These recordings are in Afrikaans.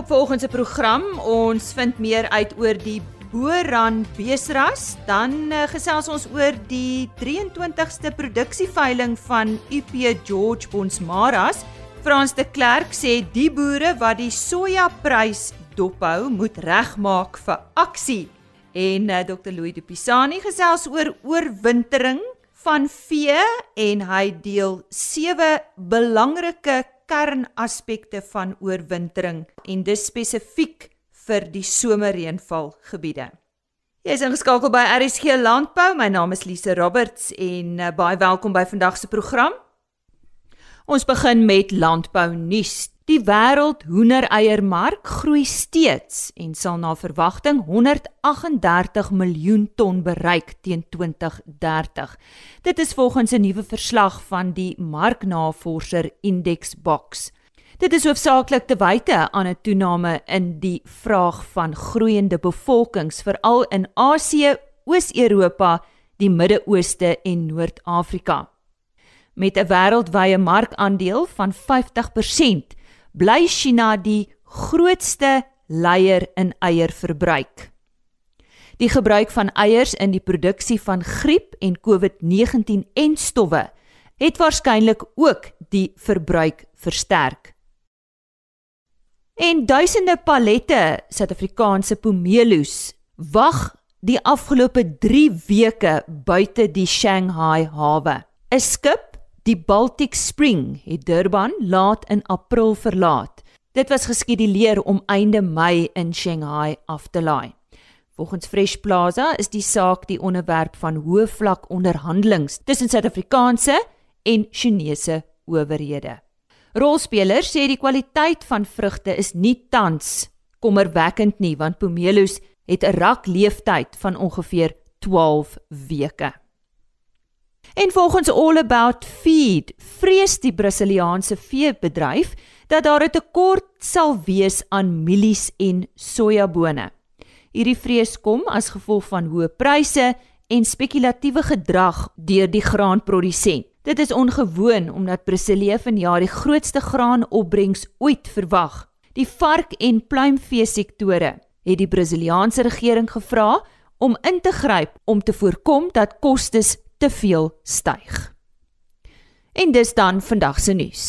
op vanoggend se program. Ons vind meer uit oor die Boran beesras, dan uh, gesels ons oor die 23ste produksieveiling van UP George Bonsmaras. Frans de Klerk sê die boere wat die sojaprys dophou, moet regmaak vir aksie. En uh, Dr Louis de Pisani gesels oor oorwintering van vee en hy deel sewe belangrike kernaspekte van oorwintering en dis spesifiek vir die somerreënval gebiede. Jy is ingeskakel by RSG Landbou. My naam is Lise Roberts en uh, baie welkom by vandag se program. Ons begin met landbou nuus. Die wêreld hoendereiermark groei steeds en sal na verwagting 138 miljoen ton bereik teen 2030. Dit is volgens 'n nuwe verslag van die marknavorser Indexbox. Dit is hoofsaaklik te wyte aan 'n toename in die vraag van groeiende bevolkings veral in Asië, Oos-Europa, die Midde-Ooste en Noord-Afrika. Met 'n wêreldwye markandeel van 50%, bly China die grootste leier in eierverbruik. Die gebruik van eiers in die produksie van griep en COVID-19 en stowwe het waarskynlik ook die verbruik versterk. En duisende pallette Suid-Afrikaanse pomeloes wag die afgelope 3 weke buite die Shanghai hawe. 'n Skip, die Baltic Spring, het Durban laat in April verlaat. Dit was geskeduleer om einde Mei in Shanghai af te laai. Volgens Fresh Plaza is die saak die onderwerp van hoë vlak onderhandelinge tussen Suid-Afrikaanse en Chinese owerhede. Rolspelers sê die kwaliteit van vrugte is nie tans kommerwekkend nie want pomelos het 'n rak leeftyd van ongeveer 12 weke. En volgens All About Feed vrees die Brasiliaanse veebedryf dat daar 'n tekort sal wees aan mielies en sojabone. Hierdie vrees kom as gevolg van hoë pryse en spekulatiewe gedrag deur die graanprodusent. Dit is ongewoon omdat Brasilië vanjaar die grootste graanopbrengs ooit verwag. Die vark- en pluimvee sektore het die Brasiliaanse regering gevra om in te gryp om te voorkom dat kostes te veel styg. En dis dan vandag se nuus.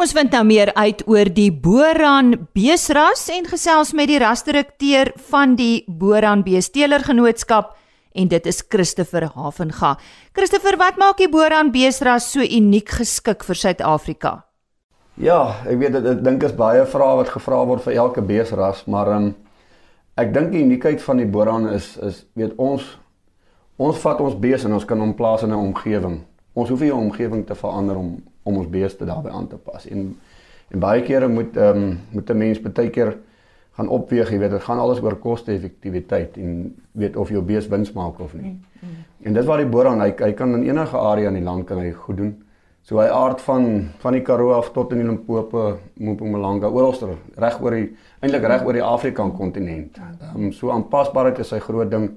Ons vind nou meer uit oor die Boran beesras en gesels met die rasdirekteur van die Boran Beesteelergenootskap en dit is Christopher Havenga. Christopher, wat maak die Boran beesras so uniek geskik vir Suid-Afrika? Ja, ek weet dit ek dink is baie vrae wat gevra word vir elke beesras, maar um, ek dink die uniekheid van die Boran is is weet ons ons vat ons bees en ons kan hom plaas in 'n omgewing. Ons hoef nie 'n omgewing te verander om om ons beeste daarbey aan te pas. En en baie kere moet ehm um, moet 'n mens baie keer gaan opweeg, jy weet, dit gaan alles oor koste-effektiwiteit en weet of jou bees wins maak of nie. Mm, mm. En dit waar die boer aan hy hy kan in enige area in die land kan hy goed doen. So hy aard van van die Karoo af tot in die Limpopo, Mpumalanga, oralster reg oor die eintlik reg oor die Afrika kontinent. Ehm um, so aanpasbaarheid is sy groot ding.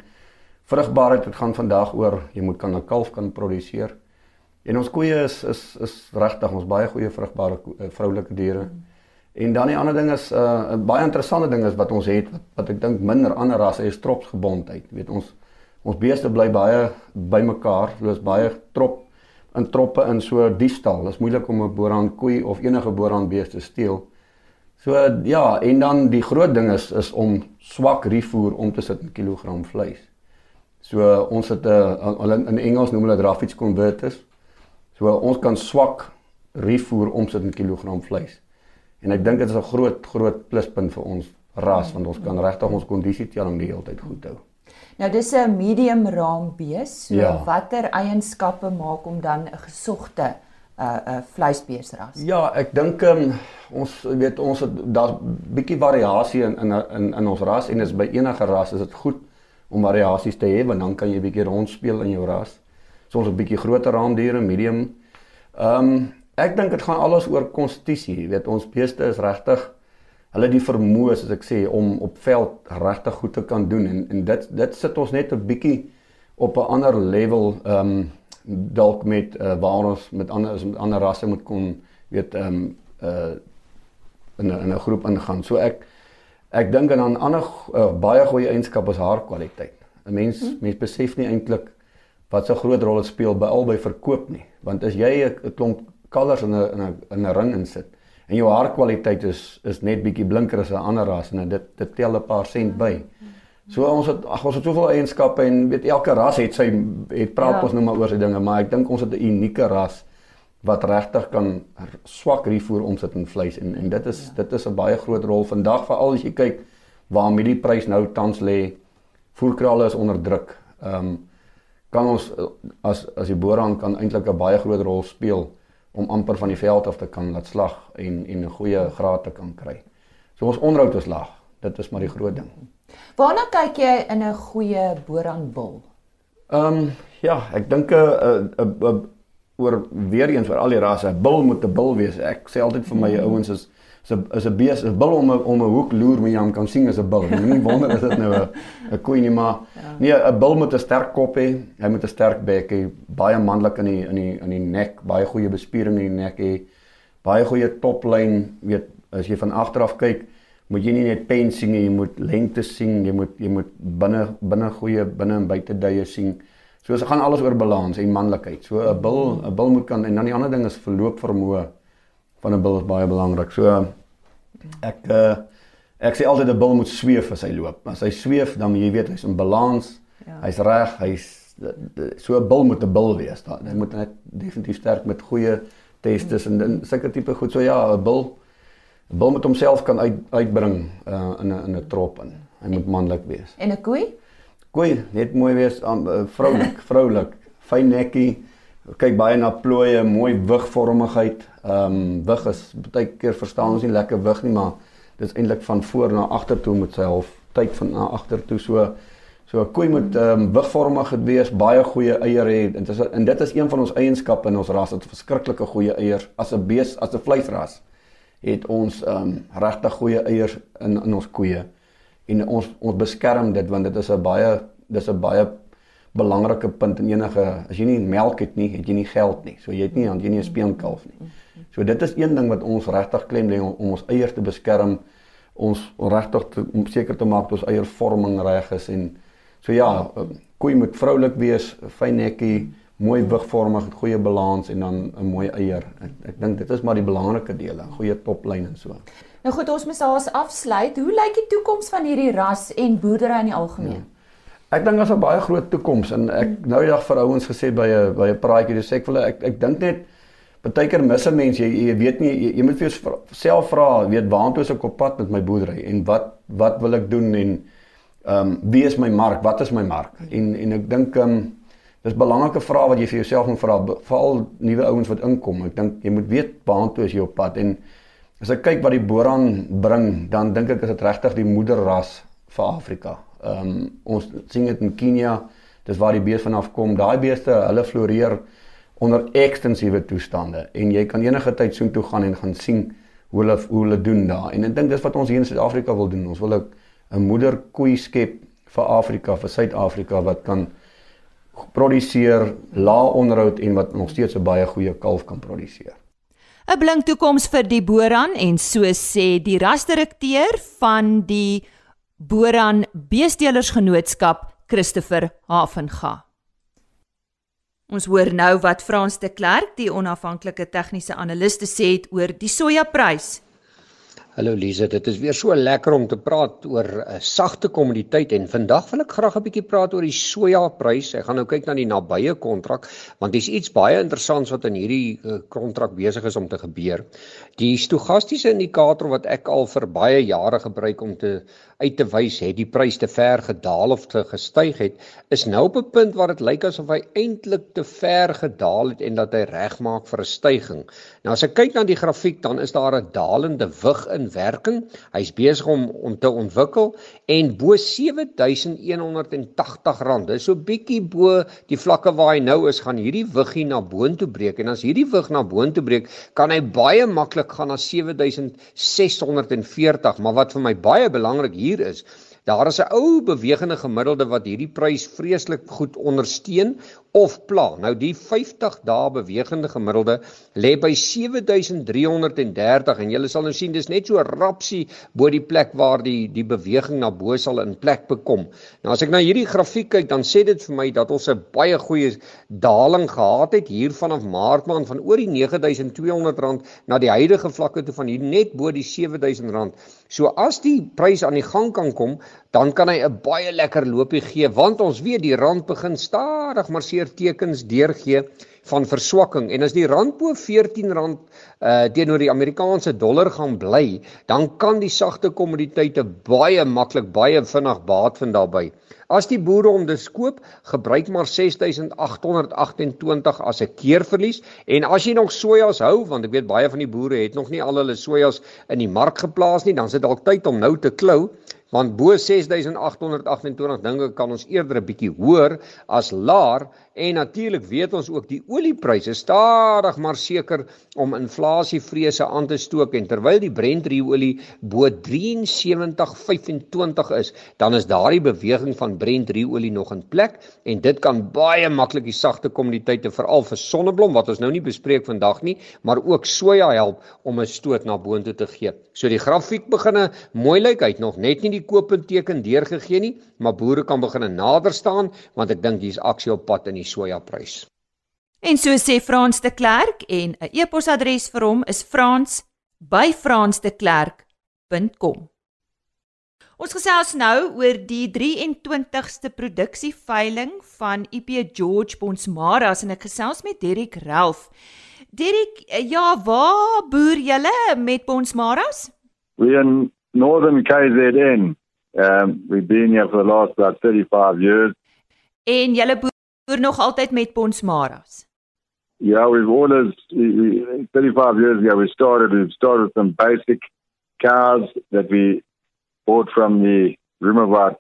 Vrugbaarheid dit gaan vandag oor jy moet kan 'n kalf kan produseer. En ons koeie is is is regtig ons baie goeie vrugbare uh, vroulike diere. Mm. En dan die ander ding is 'n uh, baie interessante ding is wat ons het wat, wat ek dink minder ander rasse is tropsgebondheid. Jy weet ons ons beeste bly baie bymekaar, hulle is baie trop in troppe in so diefstal. Dit is moeilik om 'n boeraan koei of enige boeraan beeste te steel. So ja, en dan die groot ding is is om swak rifoer om te sit in kilogram vleis. So ons het 'n uh, in Engels noem hulle Raffits converters. So ons kan swak rifoer omsit in kilogram vleis. En ek dink dit is 'n groot groot pluspunt vir ons ras want ons kan regtig ons kondisietelling die hele tyd goed hou. Nou dis 'n medium raam bees. So ja. watter eienskappe maak hom dan 'n gesogte 'n uh, 'n uh, vleisbeesras? Ja, ek dink um, ons weet ons het daar's bietjie variasie in in in in ons ras en is by enige ras is dit goed om variasies te hê want dan kan jy bietjie rondspeel in jou ras. So ons het bietjie groter raamdiere, medium. Ehm um, Ek dink dit gaan alles oor konstitusie, jy weet ons beeste is regtig hulle die vermoë soos ek sê om op veld regtig goed te kan doen en en dit dit sit ons net 'n bietjie op 'n ander level ehm um, dalk met uh, waar ons met ander met ander rasse moet kon weet ehm um, uh in 'n in 'n groep ingaan. So ek ek dink aan 'n ander uh, baie goeie eienskap is haar kwaliteit. 'n Mens hmm. mens besef nie eintlik wat so groot rol dit speel by albei verkoop nie. Want as jy 'n klomp kalvers in 'n in 'n in 'n ring insit en jou haar kwaliteit is is net bietjie blinker as 'n ander ras en dit dit tel 'n paar sent by. So ons het ag ons het soveel eienskappe en weet elke ras het sy het praat ja. ons nou maar oor sy dinge, maar ek dink ons het 'n unieke ras wat regtig kan swak rifoer omsit in vleis en en dit is ja. dit is 'n baie groot rol vandag veral as jy kyk waar met die prys nou tans lê voerkrale is onder druk. Ehm um, kan ons as as die boeraan kan eintlik 'n baie groot rol speel om amper van die veld af te kan laat slag en en 'n goeie graad te kan kry. So ons onderhoud is laag. Dit is maar die groot ding. Waarna kyk jy in 'n goeie boeraanbul? Ehm um, ja, ek dink 'n 'n 'n oor weer eens vir al die rasse, 'n bil moet 'n bil wees. Ek sê altyd vir my mm. ouens is is 'n is 'n bees, 'n bil om 'n om 'n hoek loer met jam kan sien as 'n bil. Nie wonder is dit nou 'n 'n koei nie, maar ja. nee, 'n bil moet 'n sterk kop hê. Hy moet 'n sterk bek hê, baie manlik in die in die in die nek, baie goeie bespiering in die nek hê. Baie goeie toplyn, weet as jy van agter af kyk, moet jy nie net pen sien nie, jy moet lengte sien, jy moet jy moet binne binne goeie binne en buite duie sien. So dit gaan alles oor balans en manlikheid. So 'n bil, 'n bil moet kan en dan die ander ding is verloop vermoë van 'n bil is baie belangrik. So ek uh, ek sê altyd 'n bil moet sweef as hy loop. As hy sweef, dan jy weet hy's in balans. Ja. Hy's reg, hy's so 'n bil moet 'n bil wees. Hy moet net definitief sterk met goeie testes en dan sulke tipe goed. So ja, 'n bil 'n bil moet homself kan uit uitbring uh, in 'n in 'n trop in. Hy moet manlik wees. En 'n koei? Koei, net mooi wees, um, vroulik, vroulik, fyn nekkie. Kyk baie na plooie, mooi wigvormigheid. Ehm um, wig is baie keer verstaan ons nie lekker wig nie, maar dit is eintlik van voor na agter toe met sy half tyd van na agter toe so so 'n koei moet ehm um, wigvormig wees, baie goeie eiers hê. En dit is en dit is een van ons eienskappe in ons ras, dit verskriklike goeie eiers as 'n bees, as 'n vleisras het ons ehm um, regtig goeie eiers in in ons koeie en ons ons beskerm dit want dit is 'n baie dis 'n baie belangrike punt in enige as jy nie melk het nie, het jy nie geld nie. So jy het nie dan jy nie 'n speenkalf nie. So dit is een ding wat ons regtig klem lê om, om ons eiers te beskerm, ons regtig om seker te maak dat ons eiervorming reg is en so ja, koei moet vroulik wees, fyn nekkie, mooi wigvormig, goeie balans en dan 'n mooi eier. Ek ek dink dit is maar die belangrike dele, goeie toplyn en so. Nou goed, ons moet daar's afsluit. Hoe lyk die toekoms van hierdie ras en boerdery in die algemeen? Ja. Ek dink daar's 'n baie groot toekoms en ek nou die dag vir ouens gesê by 'n by 'n praatjie, dis ek wil ek ek dink net baie keer mis 'n mens jy, jy weet nie jy, jy moet vir jouself vra, weet waantoe is ek op pad met my boerdery en wat wat wil ek doen en ehm um, wie is my mark? Wat is my mark? En en ek dink ehm um, dis belangrike vrae wat jy vir jouself moet vra, veral nuwe ouens wat inkom. Ek dink jy moet weet waantoe is jy op pad en As ek kyk wat die boran bring, dan dink ek is dit regtig die moederras vir Afrika. Ehm um, ons sien dit in Kenia, dis waar die bees vanaf kom. Daai beeste, hulle floreer onder ekstensiewe toestande en jy kan enige tyd soontoe gaan en gaan sien hoe hulle hoe hulle doen daar. En ek dink dis wat ons hier in Suid-Afrika wil doen. Ons wil 'n moederkoei skep vir Afrika, vir Suid-Afrika wat kan produseer, lae onderhoud en wat nog steeds 'n baie goeie kalf kan produseer. 'n blink toekoms vir die Boran en so sê die rasdirekteur van die Boran Beesteelersgenootskap Christopher Havenga. Ons hoor nou wat Frans de Klerk, die onafhanklike tegniese analiste sê oor die sojaprys. Hallo Lize, dit is weer so lekker om te praat oor 'n uh, sagte kommoditeit en vandag wil ek graag 'n bietjie praat oor die sojaprys. Ek gaan nou kyk na die nabye kontrak want dis iets baie interessants wat in hierdie uh, kontrak besig is om te gebeur. Die stogastiese indikator wat ek al vir baie jare gebruik om te uit te wys het die prys te ver gedaal of te gestyg het, is nou op 'n punt waar dit lyk asof hy eintlik te ver gedaal het en dat hy regmaak vir 'n styging. Nou as ek kyk na die grafiek, dan is daar 'n dalende wig in werking. Hy's besig om om te ontwikkel en bo R7180. Dis so bietjie bo die vlakke waar hy nou is, gaan hierdie wiggie na boontoe breek en as hierdie wig na boontoe breek, kan hy baie maklik gaan na 7640, maar wat vir my baie belangrik hier is Daar is 'n ou bewegende gemiddelde wat hierdie prys vreeslik goed ondersteun of pla. Nou die 50 dae bewegende gemiddelde lê by 7330 en julle sal nou sien dis net so rapsie bo die plek waar die die beweging na bo sal in plek bekom. Nou as ek na hierdie grafiek kyk, dan sê dit vir my dat ons 'n baie goeie daling gehad het hier vanaf Maart maand van oor die 9200 rand na die huidige vlakke toe van hier net bo die 7000 rand. So as die prys aan die gang kan kom, dan kan hy 'n baie lekker loopie gee want ons weet die rand begin stadig maar seer tekens deurgee van verswakking. En as die rand bo R14 uh teenoor die Amerikaanse dollar gaan bly, dan kan die sagte kommoditeite baie maklik baie vinnig baat vind daarbey. As die boere om dis koop, gebruik maar 6828 as 'n keerverlies. En as jy nog sojas hou, want ek weet baie van die boere het nog nie al hulle sojas in die mark geplaas nie, dan is dit dalk tyd om nou te klou want bo 6828 dink ek kan ons eerder 'n bietjie hoër as laer en natuurlik weet ons ook die oliepryse stadig maar seker om inflasievrese aan te stook. En terwyl die Brent ruolie bo 73.25 is dan is daardie beweging van Brent ruolie nog in plek. En dit kan baie maklik die sagte kommoditeite veral vir sonneblom wat ons nou nie bespreek vandag nie maar ook soja help om 'n stoot na boontoe te gee. So die grafiek beginne mooi lyk uit. Nog net nie die kooppunteken deurgegee nie, maar boere kan begin nader staan want ek dink hier's aksie op pad in die sojaprys. En so sê Frans de Klerk en 'n e-posadres vir hom is frans@fransdeklerk.com. Ons gesels nou oor die 23ste produksieveiling van IP George Bonsmaras en ek gesels met Derek Ralph. Derek, ja, waar boer julle met Bonsmaras? We in Northern KZN. Um, we've been here for the last about 35 years. En julle boer nog altyd met Ponsmaras? Yeah, we've always, we, we, 35 years ago we started, we started some basic cows that we bought from the Rumavat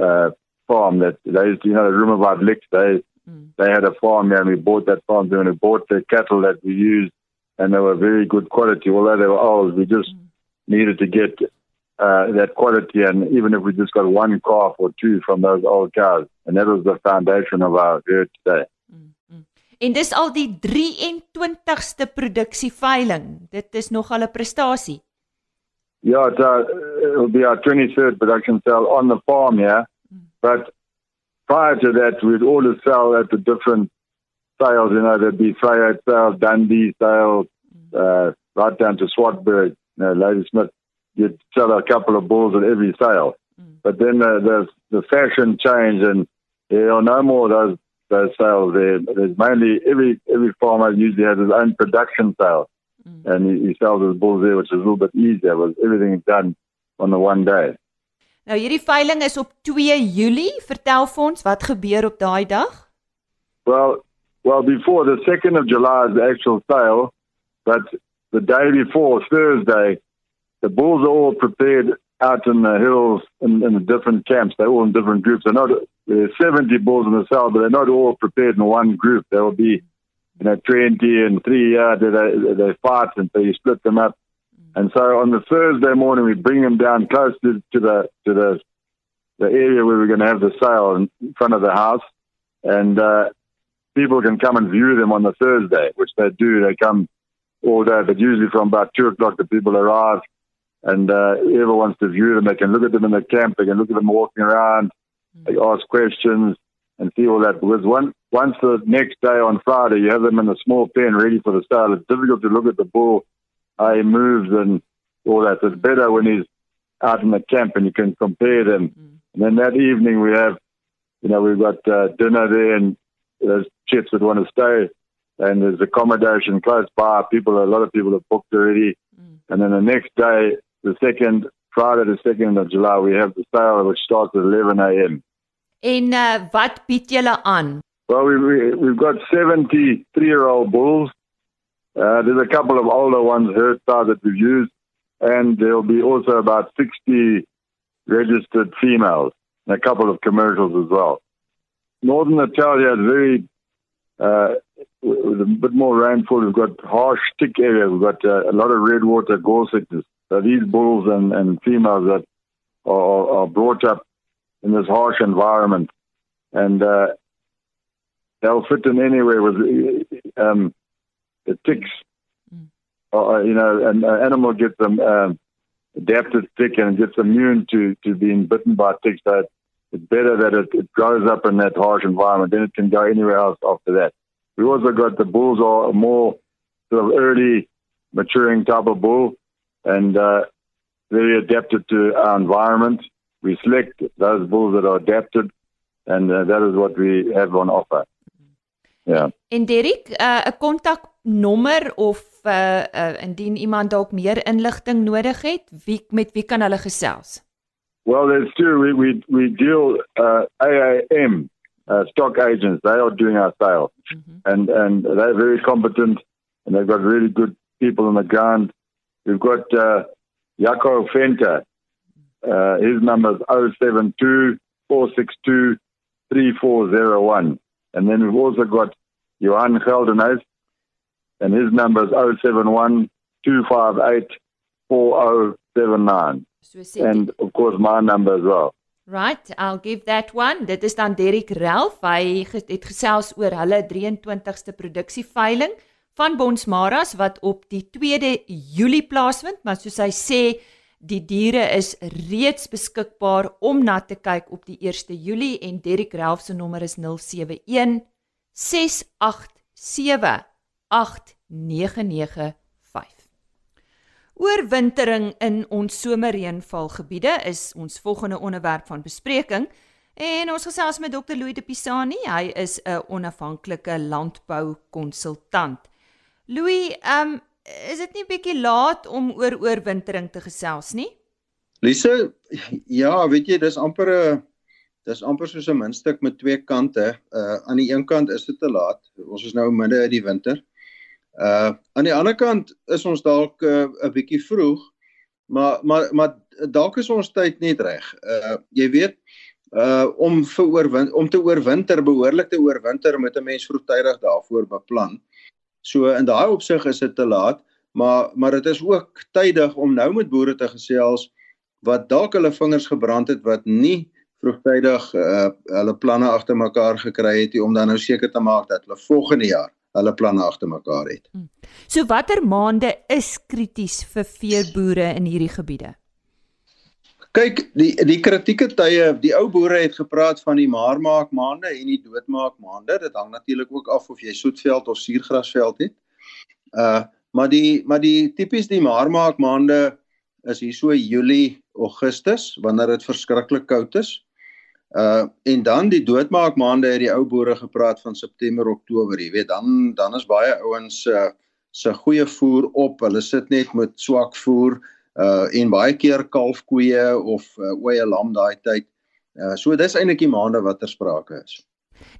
uh, farm that they, used you know, the Rumavat licks, they, mm. they had a farm there and we bought that farm there and we bought the cattle that we used and they were very good quality, although they were old, we just mm. needed to get uh, that quality. And even if we just got one calf or two from those old cows, and that was the foundation of our herd today. Mm-hmm. En dis al die 23ste produksieveiling. Dit is nog al 'n prestasie. Ja, it, uh, it'll be our 23rd production sale on the farm, yeah. Mm. But prior to that, we'd always sell at the different sales, you know, there'd be Freyheit sales, Dundee sales, mm. uh, right down to Swartberg, you know, Lady You'd sell a couple of bulls at every sale. Mm. But then the, the the fashion changed, and there are no more those those sales there. There's mainly every every farmer usually has his own production sale, mm. and he, he sells his bulls there, which is a little bit easier. But everything done on the one day. Nou hierdie veiling is op 2 Julie. Vertel vir ons wat gebeur op daai dag? Well, well before the 2nd of July is the actual sale, but the day before Thursday the bulls are all prepared out in the hills in, in the different camps. They're all in different groups. They're not there's 70 bulls in the cell, but they're not all prepared in one group. There will be, you know, 20 and three uh, they, they fight, and so you split them up. And so on the Thursday morning, we bring them down close to, to the to the the area where we're going to have the sale in front of the house, and uh, people can come and view them on the Thursday, which they do. They come all day, but usually from about two o'clock, the people arrive and uh, whoever wants to view them, they can look at them in the camp, they can look at them walking around, mm. they ask questions and see all that. Because one, once the next day on Friday, you have them in a small pen ready for the start, it's difficult to look at the bull, how he moves and all that. It's better when he's out in the camp and you can compare them. Mm. And then that evening we have, you know, we've got uh, dinner there and there's chicks that want to stay and there's accommodation close by. People, a lot of people have booked already. Mm. And then the next day, the second Friday, the second of July, we have the sale which starts at 11 a.m. En uh, wat bied julle aan? Well, we, we, we've got 73-year-old bulls. Uh, there's a couple of older ones, herd style that we've used, and there'll be also about 60 registered females, and a couple of commercials as well. Northern Italia is very, uh, with a bit more rainfall, we've got harsh, thick areas. We've got uh, a lot of red water gall sickness. So these bulls and, and females that are, are brought up in this harsh environment, and uh, they'll fit in anywhere with um, the ticks. Mm. Uh, you know, an animal gets them um, adapted tick and gets immune to to being bitten by ticks. So it's better that it, it grows up in that harsh environment. Then it can go anywhere else after that. We also got the bulls are more sort of early maturing type of bull and uh, very adapted to our environment. We select those bulls that are adapted, and uh, that is what we have on offer. Ja. En Derek, 'n uh, kontaknommer of uh, uh, indien iemand dalk meer inligting nodig het, wie met wie kan hulle gesels? Well, there's two. We we we deal uh, AAM uh, stock agents. They are doing our sales, mm-hmm. and and they're very competent, and they've got really good people on the ground. We've got uh, Jaco Fenter. Uh, his number is 072 462 3401. And then we've also got Johan Geldenhuis, and his number is 071 258 4079. And of course, my number as well. Right, I'll give that one. Dit is dan Derek Ralph. Hy het gesels oor hulle 23ste produksieveiling van Bonsmaras wat op die 2de Julie plaasvind, maar soos hy sê, die diere is reeds beskikbaar om na te kyk op die 1ste Julie en Derek Ralph se nommer is 071 687 8995. Oorwintering in ons somerreënvalgebiede is ons volgende onderwerp van bespreking. En ons gesels met Dr. Louis de Pisani. Hy is 'n onafhanklike landboukonsultant. Louis, ehm um, is dit nie bietjie laat om oor oorwintering te gesels nie? Lise, ja, weet jy, dis amper 'n dis amper soos 'n muntstuk met twee kante. Uh aan die een kant is dit te laat. Ons is nou midde in die winter. Uh aan die ander kant is ons dalk 'n uh, bietjie vroeg, maar maar maar dalk is ons tyd net reg. Uh jy weet uh om vir oorwin om te oorwinter behoorlik te oorwinter moet 'n mens vroegtydig daarvoor beplan. So in daai opsig is dit te laat, maar maar dit is ook tydig om nou met boere te gesels wat dalk hulle vingers gebrand het wat nie vroegtydig uh hulle planne agter mekaar gekry het nie om dan nou seker te maak dat hulle volgende jaar hulle planne agter mekaar het. Hmm. So watter maande is krities vir veeboere in hierdie gebiede? Kyk, die die kritieke tye, die ou boere het gepraat van die maarmaak maande en die doodmaak maande. Dit hang natuurlik ook af of jy soetveld of suurgrasveld het. Uh maar die maar die tipies die maarmaak maande is hier so Julie, Augustus wanneer dit verskriklik koud is. Uh en dan die doodmaak maande het die ou boere gepraat van September, Oktober, jy weet, dan dan is baie ouens uh se goeie voer op. Hulle sit net met swak voer uh en baie keer kalfkoeie of uh, oeye lam daai tyd. Uh so dis eintlik die maande wat ter sprake is.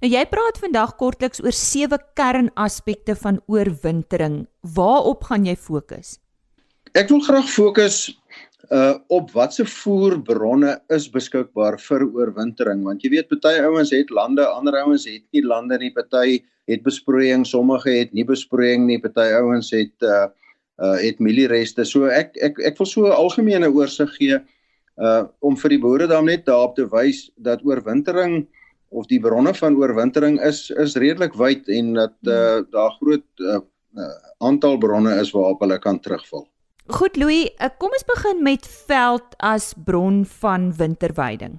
Nou jy praat vandag kortliks oor sewe kernaspekte van oorwintering. Waarop gaan jy fokus? Ek wil graag fokus uh op watse voerbronne is beskikbaar vir oorwintering want jy weet party ouens het lande ander ouens het nie lande nie party het besproeiing sommige het nie besproeiing nie party ouens het uh uh het mieliereste so ek ek ek wil so 'n algemene oorsig gee uh om vir die boere dan net daarop te wys dat oorwintering of die bronne van oorwintering is is redelik wyd en dat uh daar groot uh, uh aantal bronne is waarop hulle kan terugval Goed Louis, eh, kom ons begin met veld as bron van winterweiding.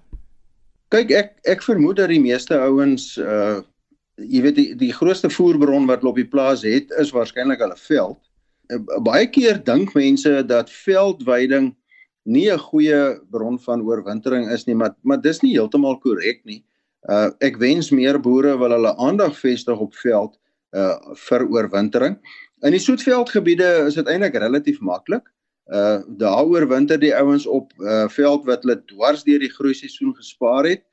Kyk, ek ek vermoed dat die meeste ouens uh jy weet die die grootste voerbron wat hulle op die plaas het is waarskynlik hulle veld. Baie keer dink mense dat veldweiding nie 'n goeie bron van oorwintering is nie, maar maar dis nie heeltemal korrek nie. Uh ek wens meer boere wil hulle aandag vestig op veld uh vir oorwintering. In die soetveldgebiede is dit eintlik relatief maklik. Uh daaroor winter die ouens op uh veld wat hulle dwars deur die groei seisoen gespaar het.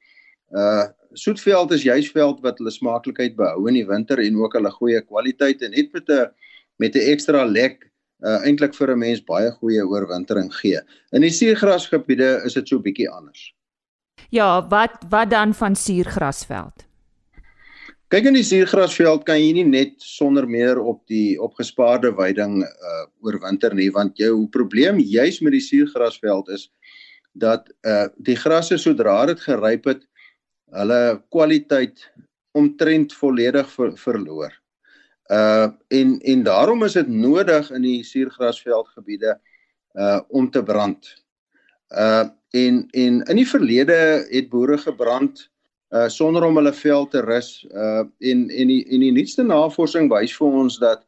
Uh soetveld is juis veld wat hulle smaaklikheid behou in die winter en ook hulle goeie kwaliteit en net met 'n met 'n ekstra lek uh eintlik vir 'n mens baie goeie oorwintering gee. In die suurgrasgebiede is dit so bietjie anders. Ja, wat wat dan van suurgrasveld? Kyk in die suurgrasveld kan jy nie net sonder meer op die opgespaarde weiding uh oorwinter nie want jou probleem juis met die suurgrasveld is dat uh die grasse sodra dit geryp het, hulle kwaliteit omtrent volledig ver, verloor. Uh en en daarom is dit nodig in die suurgrasveldgebiede uh om te brand. Uh en en in die verlede het boere gebrand uh sonder om hulle veld te rus. Uh en en die en die nuutste navorsing wys vir ons dat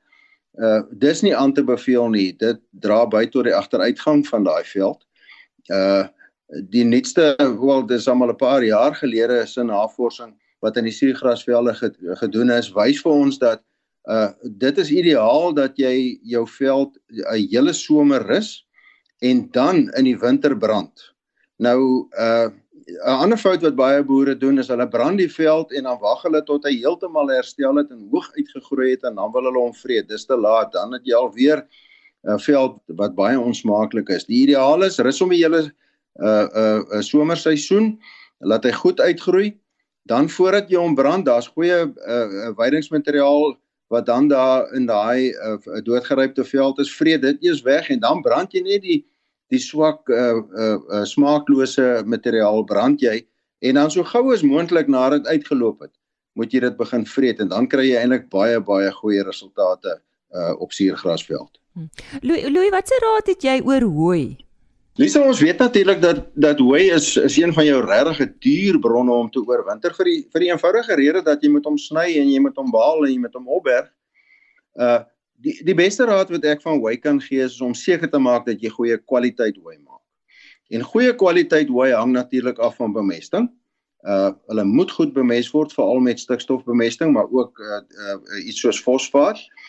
uh dis nie aan te beveel nie. Dit dra by tot die agteruitgang van daai veld. Uh die nuutste wel dis almal 'n paar jaar gelede is 'n navorsing wat in die suurgrasvelde gedoen is, wys vir ons dat uh dit is ideaal dat jy jou veld 'n hele somer rus en dan in die winter brand. Nou uh 'n ander fout wat baie boere doen is hulle brand die veld en dan wag hulle tot hy heeltemal herstel het en hoog uitgegroei het en dan wil hulle hom vreet. Dis te laat. Dan het jy alweer 'n uh, veld wat baie onsmaaklik is. Die ideaal is rus hom die hele uh uh, uh somerseisoen, laat hy goed uitgroei. Dan voordat jy hom brand, daar's goeie uh weidingsmateriaal wat dan daar in daai uh, doodgerypte veld is, vreet dit eers weg en dan brand jy net die die swak uh, uh, uh, smaaklose materiaal brand jy en dan so gou as moontlik nadat dit uitgeloop het, moet jy dit begin vreet en dan kry jy eintlik baie baie goeie resultate uh, op suurgrasveld. Hm. Louis, Louis, wat se raad het jy oor hooi? Lisa, ons weet natuurlik dat dat hooi is is een van jou regtig duur bronne om te oorwinter vir die vir die eenvoudige rede dat jy moet hom sny en jy moet hom baal en jy moet hom opberg. Uh die die beste raad wat ek van hooi kan gee is om seker te maak dat jy goeie kwaliteit hooi maak. En goeie kwaliteit hooi hang natuurlik af van bemesting. Uh hulle moet goed bemest word veral met stikstofbemesting, maar ook uh, uh iets soos fosfaat. Uh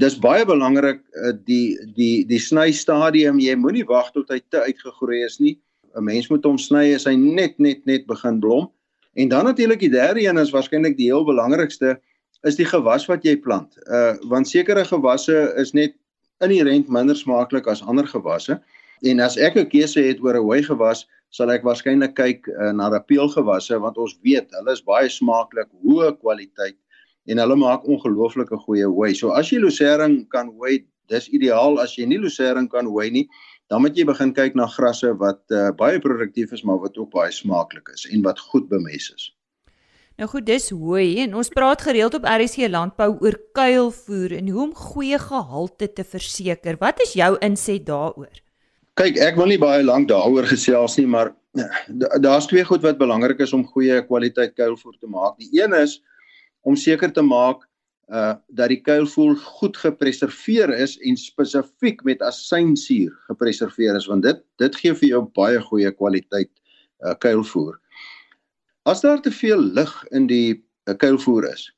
dis baie belangrik uh, die die die sny stadium, jy moenie wag tot hy te uitgegroei is nie. 'n Mens moet hom sny as hy net net net begin blom. En dan natuurlik die derde een is waarskynlik die heel belangrikste is die gewas wat jy plant. Uh want sekere gewasse is net inherënt minder smaaklik as ander gewasse. En as ek 'n keuse het oor 'n hooi gewas, sal ek waarskynlik kyk uh, na rapeelgewasse want ons weet hulle is baie smaaklik, hoë kwaliteit en hulle maak ongelooflike goeie hooi. So as jy losering kan hooi, dis ideaal. As jy nie losering kan hooi nie, dan moet jy begin kyk na grasse wat uh, baie produktief is maar wat ook baie smaaklik is en wat goed bemes is. Nou goed, dis hooi en ons praat gereeld op RSC landbou oor kuilvoer en hoe om goeie gehalte te verseker. Wat is jou inset daaroor? Kyk, ek wil nie baie lank daaroor gesels nie, maar daar's twee goed wat belangrik is om goeie kwaliteit kuilvoer te maak. Die een is om seker te maak uh dat die kuilvoer goed gepreserveer is en spesifiek met asynsuur gepreserveer is want dit dit gee vir jou baie goeie kwaliteit uh kuilvoer. As daar te veel lug in die uh, kuilvoer is,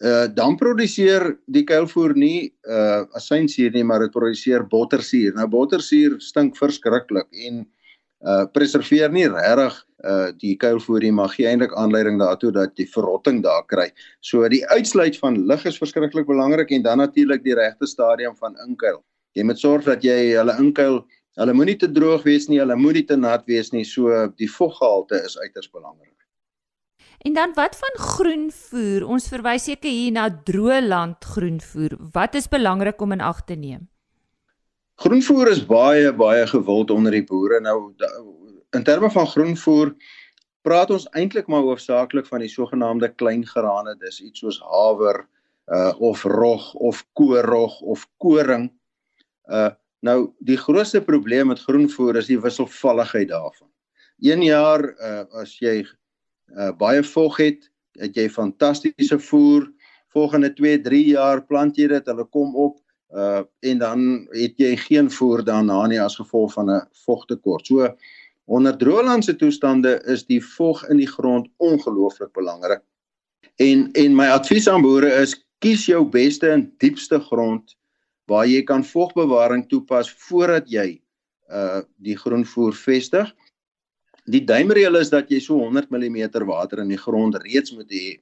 uh dan produseer die kuilvoer nie uh asynsuur nie, maar dit produseer bottersuur. Nou bottersuur stink verskriklik en uh preserveer nie regtig uh die kuilvoer nie, maar gee eintlik aanleiding daartoe dat jy verrotting daar kry. So die uitsluit van lug is verskriklik belangrik en dan natuurlik die regte stadium van inkuil. Jy moet sorg dat jy hulle inkuil Hulle moenie te droog wees nie, hulle moenie te nat wees nie, so die voggehalte is uiters belangrik. En dan wat van groenvoer? Ons verwys seker hier na droë land groenvoer. Wat is belangrik om in ag te neem? Groenvoer is baie baie gewild onder die boere. Nou in terme van groenvoer praat ons eintlik maar hoofsaaklik van die sogenaamde klein grane. Dis iets soos haver uh of rog of koorrog of koring. Uh nou die grootste probleem met groenvoer is die wisselvalligheid daarvan. Een jaar uh as jy uh, baie vog het, het jy fantastiese voer. Volgende 2, 3 jaar plant jy dit, hulle kom op uh en dan het jy geen voer daarna nie as gevolg van 'n vogtekort. So onder droëlandse toestande is die vog in die grond ongelooflik belangrik. En en my advies aan boere is kies jou beste en diepste grond waar jy kan vogbewaring toepas voordat jy uh die groenvoer vestig Die duimreël is dat jy so 100 mm water in die grond reeds moet hê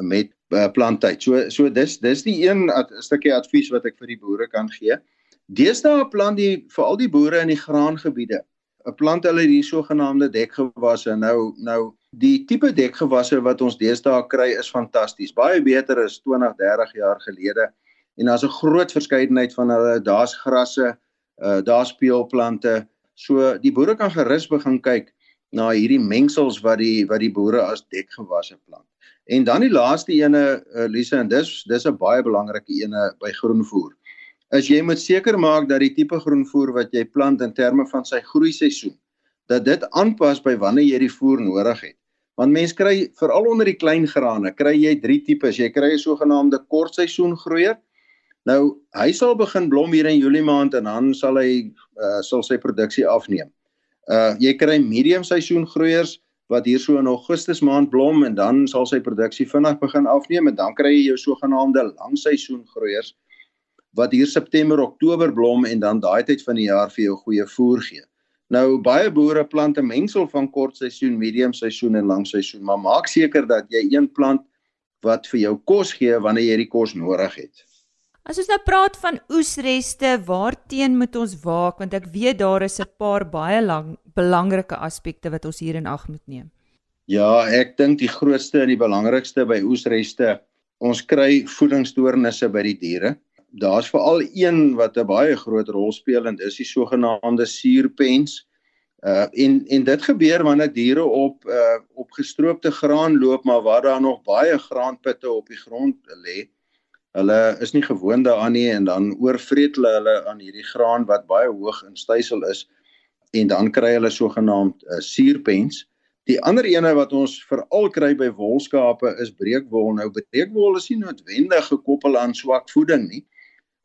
met uh, planttyd. So so dis dis die een ad, stukkie advies wat ek vir die boere kan gee. Deesdae plant die veral die boere in die graangebiede. 'n Plant hulle die sogenaamde dekgewasse. Nou nou die tipe dekgewasse wat ons deesdae kry is fantasties. Baie beter as 20, 30 jaar gelede. En daar's 'n groot verskeidenheid van hulle. Daar's grasse, uh, daar's peulplante, So die boere kan gerus begin kyk na hierdie mengsels wat die wat die boere as dekgewasse plant. En dan die laaste ene uh, Lisa en dis dis 'n baie belangrike ene by groenvoer. Is jy moet seker maak dat die tipe groenvoer wat jy plant in terme van sy groei seisoen dat dit aanpas by wanneer jy die voer nodig het. Want mense kry veral onder die klein grane, kry jy drie tipes. Jy kry 'n sogenaamde kortseisoen groeier. Nou, hy sal begin blom hier in Julie maand en dan sal hy uh, sal sy produksie afneem. Uh jy kry medium seisoen groeiers wat hier so in Augustus maand blom en dan sal sy produksie vinnig begin afneem en dan kry jy jou sogenaamde langseisoen groeiers wat hier September, Oktober blom en dan daai tyd van die jaar vir jou goeie voer gee. Nou baie boere plant 'n mengsel van kortseisoen, medium seisoen en langseisoen, maar maak seker dat jy een plant wat vir jou kos gee wanneer jy die kos nodig het. As ons nou praat van oesreste, waarteen moet ons waak want ek weet daar is 'n paar baie lang belangrike aspekte wat ons hier in ag moet neem. Ja, ek dink die grootste en die belangrikste by oesreste, ons kry voedingsstoornisse by die diere. Daar's veral een wat 'n baie groot rol speel en dis die sogenaamde suurpens. Uh en en dit gebeur wanneer diere op uh op gestroopte graan loop maar waar daar nog baie graanpitte op die grond lê. Hulle is nie gewoond daaraan nie en dan oorvreet hulle hulle aan hierdie graan wat baie hoog in stysel is en dan kry hulle sogenaamd uh, suurpens. Die ander ene wat ons veral kry by wolskape is breekwol. Nou breekwol is nie noodwendig gekoppel aan swak voeding nie.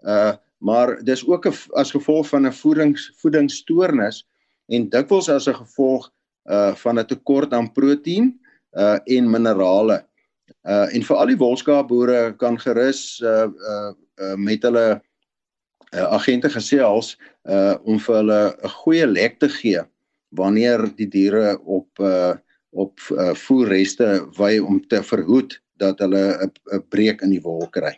Uh maar dis ook 'n as gevolg van 'n voedings voedingsstoornis en dikwels as 'n gevolg uh van 'n tekort aan proteïen uh en minerale. Uh en vir al die wolskaapboere kan gerus uh uh, uh met hulle uh, agente gesels uh om vir hulle 'n goeie lek te gee wanneer die diere op uh op uh, voerreste wy om te verhoed dat hulle 'n breek in die wol kry.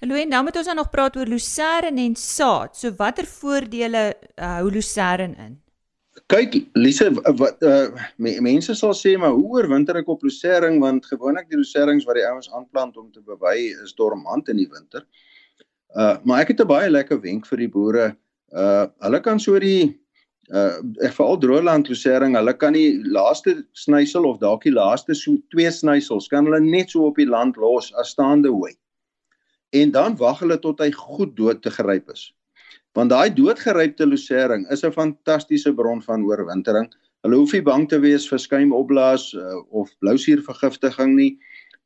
Hallo en nou moet ons dan nog praat oor lucerne en saad. So watter voordele uh, hou lucerne in? Kyk, Lise, wat uh mense sal sê maar hoe oorwinter ek op lucering want gewoonlik die lucerings wat die ouens aanplant om te bewy is dormant in die winter. Uh maar ek het 'n baie lekker wenk vir die boere. Uh hulle kan so die uh ek veral droëland lucering, hulle kan die laaste snysel of dalk die laaste so twee snysels kan hulle net so op die land los as staande hooi. En dan wag hulle tot hy goed dood te geryp is. Want daai doodgerypte lucering is 'n fantastiese bron van oorwintering. Hulle hoef nie bang te wees vir skuimopblaas uh, of blousuurvergiftiging nie.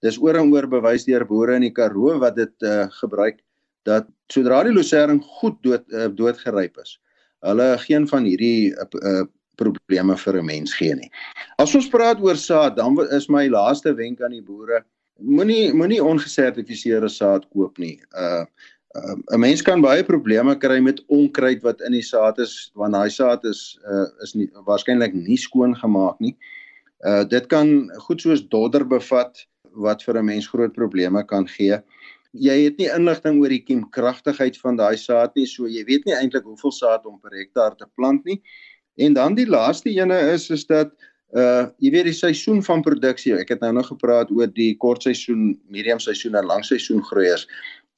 Dis oor en oor bewys deur boere in die Karoo wat dit uh, gebruik dat sodra die lucering goed dood uh, doodgeryp is, hulle geen van hierdie uh, uh, probleme vir 'n mens gee nie. As ons praat oor saad, dan is my laaste wenk aan die boere, moenie moenie ongesertifiseerde saad koop nie. Uh 'n uh, mens kan baie probleme kry met onkruid wat in die saad is want daai saad is uh, is nie waarskynlik nie skoon gemaak nie. Uh dit kan goed soos dodder bevat wat vir 'n mens groot probleme kan gee. Jy het nie inligting oor die kiemkragtigheid van daai saad nie, so jy weet nie eintlik hoeveel saad om per hektaar te plant nie. En dan die laaste ene is is dat uh jy weet die seisoen van produksie. Ek het nou nog gepraat oor die kortseisoen, medium seisoen en langseisoen groeiers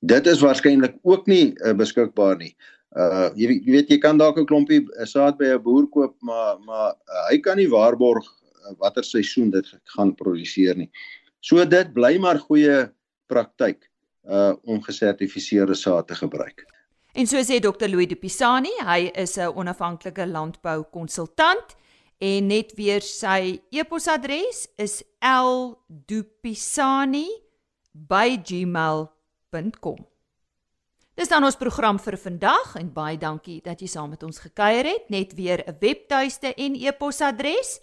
dit is waarskynlik ook nie uh, beskikbaar nie. Uh jy, jy weet jy kan dalk 'n klompie uh, saad by 'n boer koop, maar maar uh, hy kan nie waarborg uh, watter seisoen dit gaan produseer nie. So dit bly maar goeie praktyk uh om gesertifiseerde saad te gebruik. En so sê Dr. Louis de Pisani, hy is 'n onafhanklike landbou konsultant en net weer sy e-posadres is ldupisani@gmail.com www.rsg.com. Dis dan ons program vir vandag en baie dankie dat jy saam met ons gekuier het. Net weer 'n webtuiste en e-posadres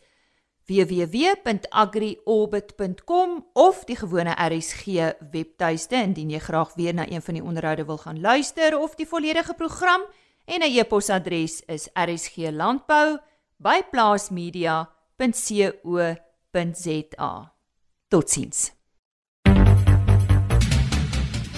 www.agriorbit.com of die gewone RSG webtuiste indien jy graag weer na een van die onderhoude wil gaan luister of die volledige program en 'n e-posadres is rsglandbou@plaasmedia.co.za. Totsiens.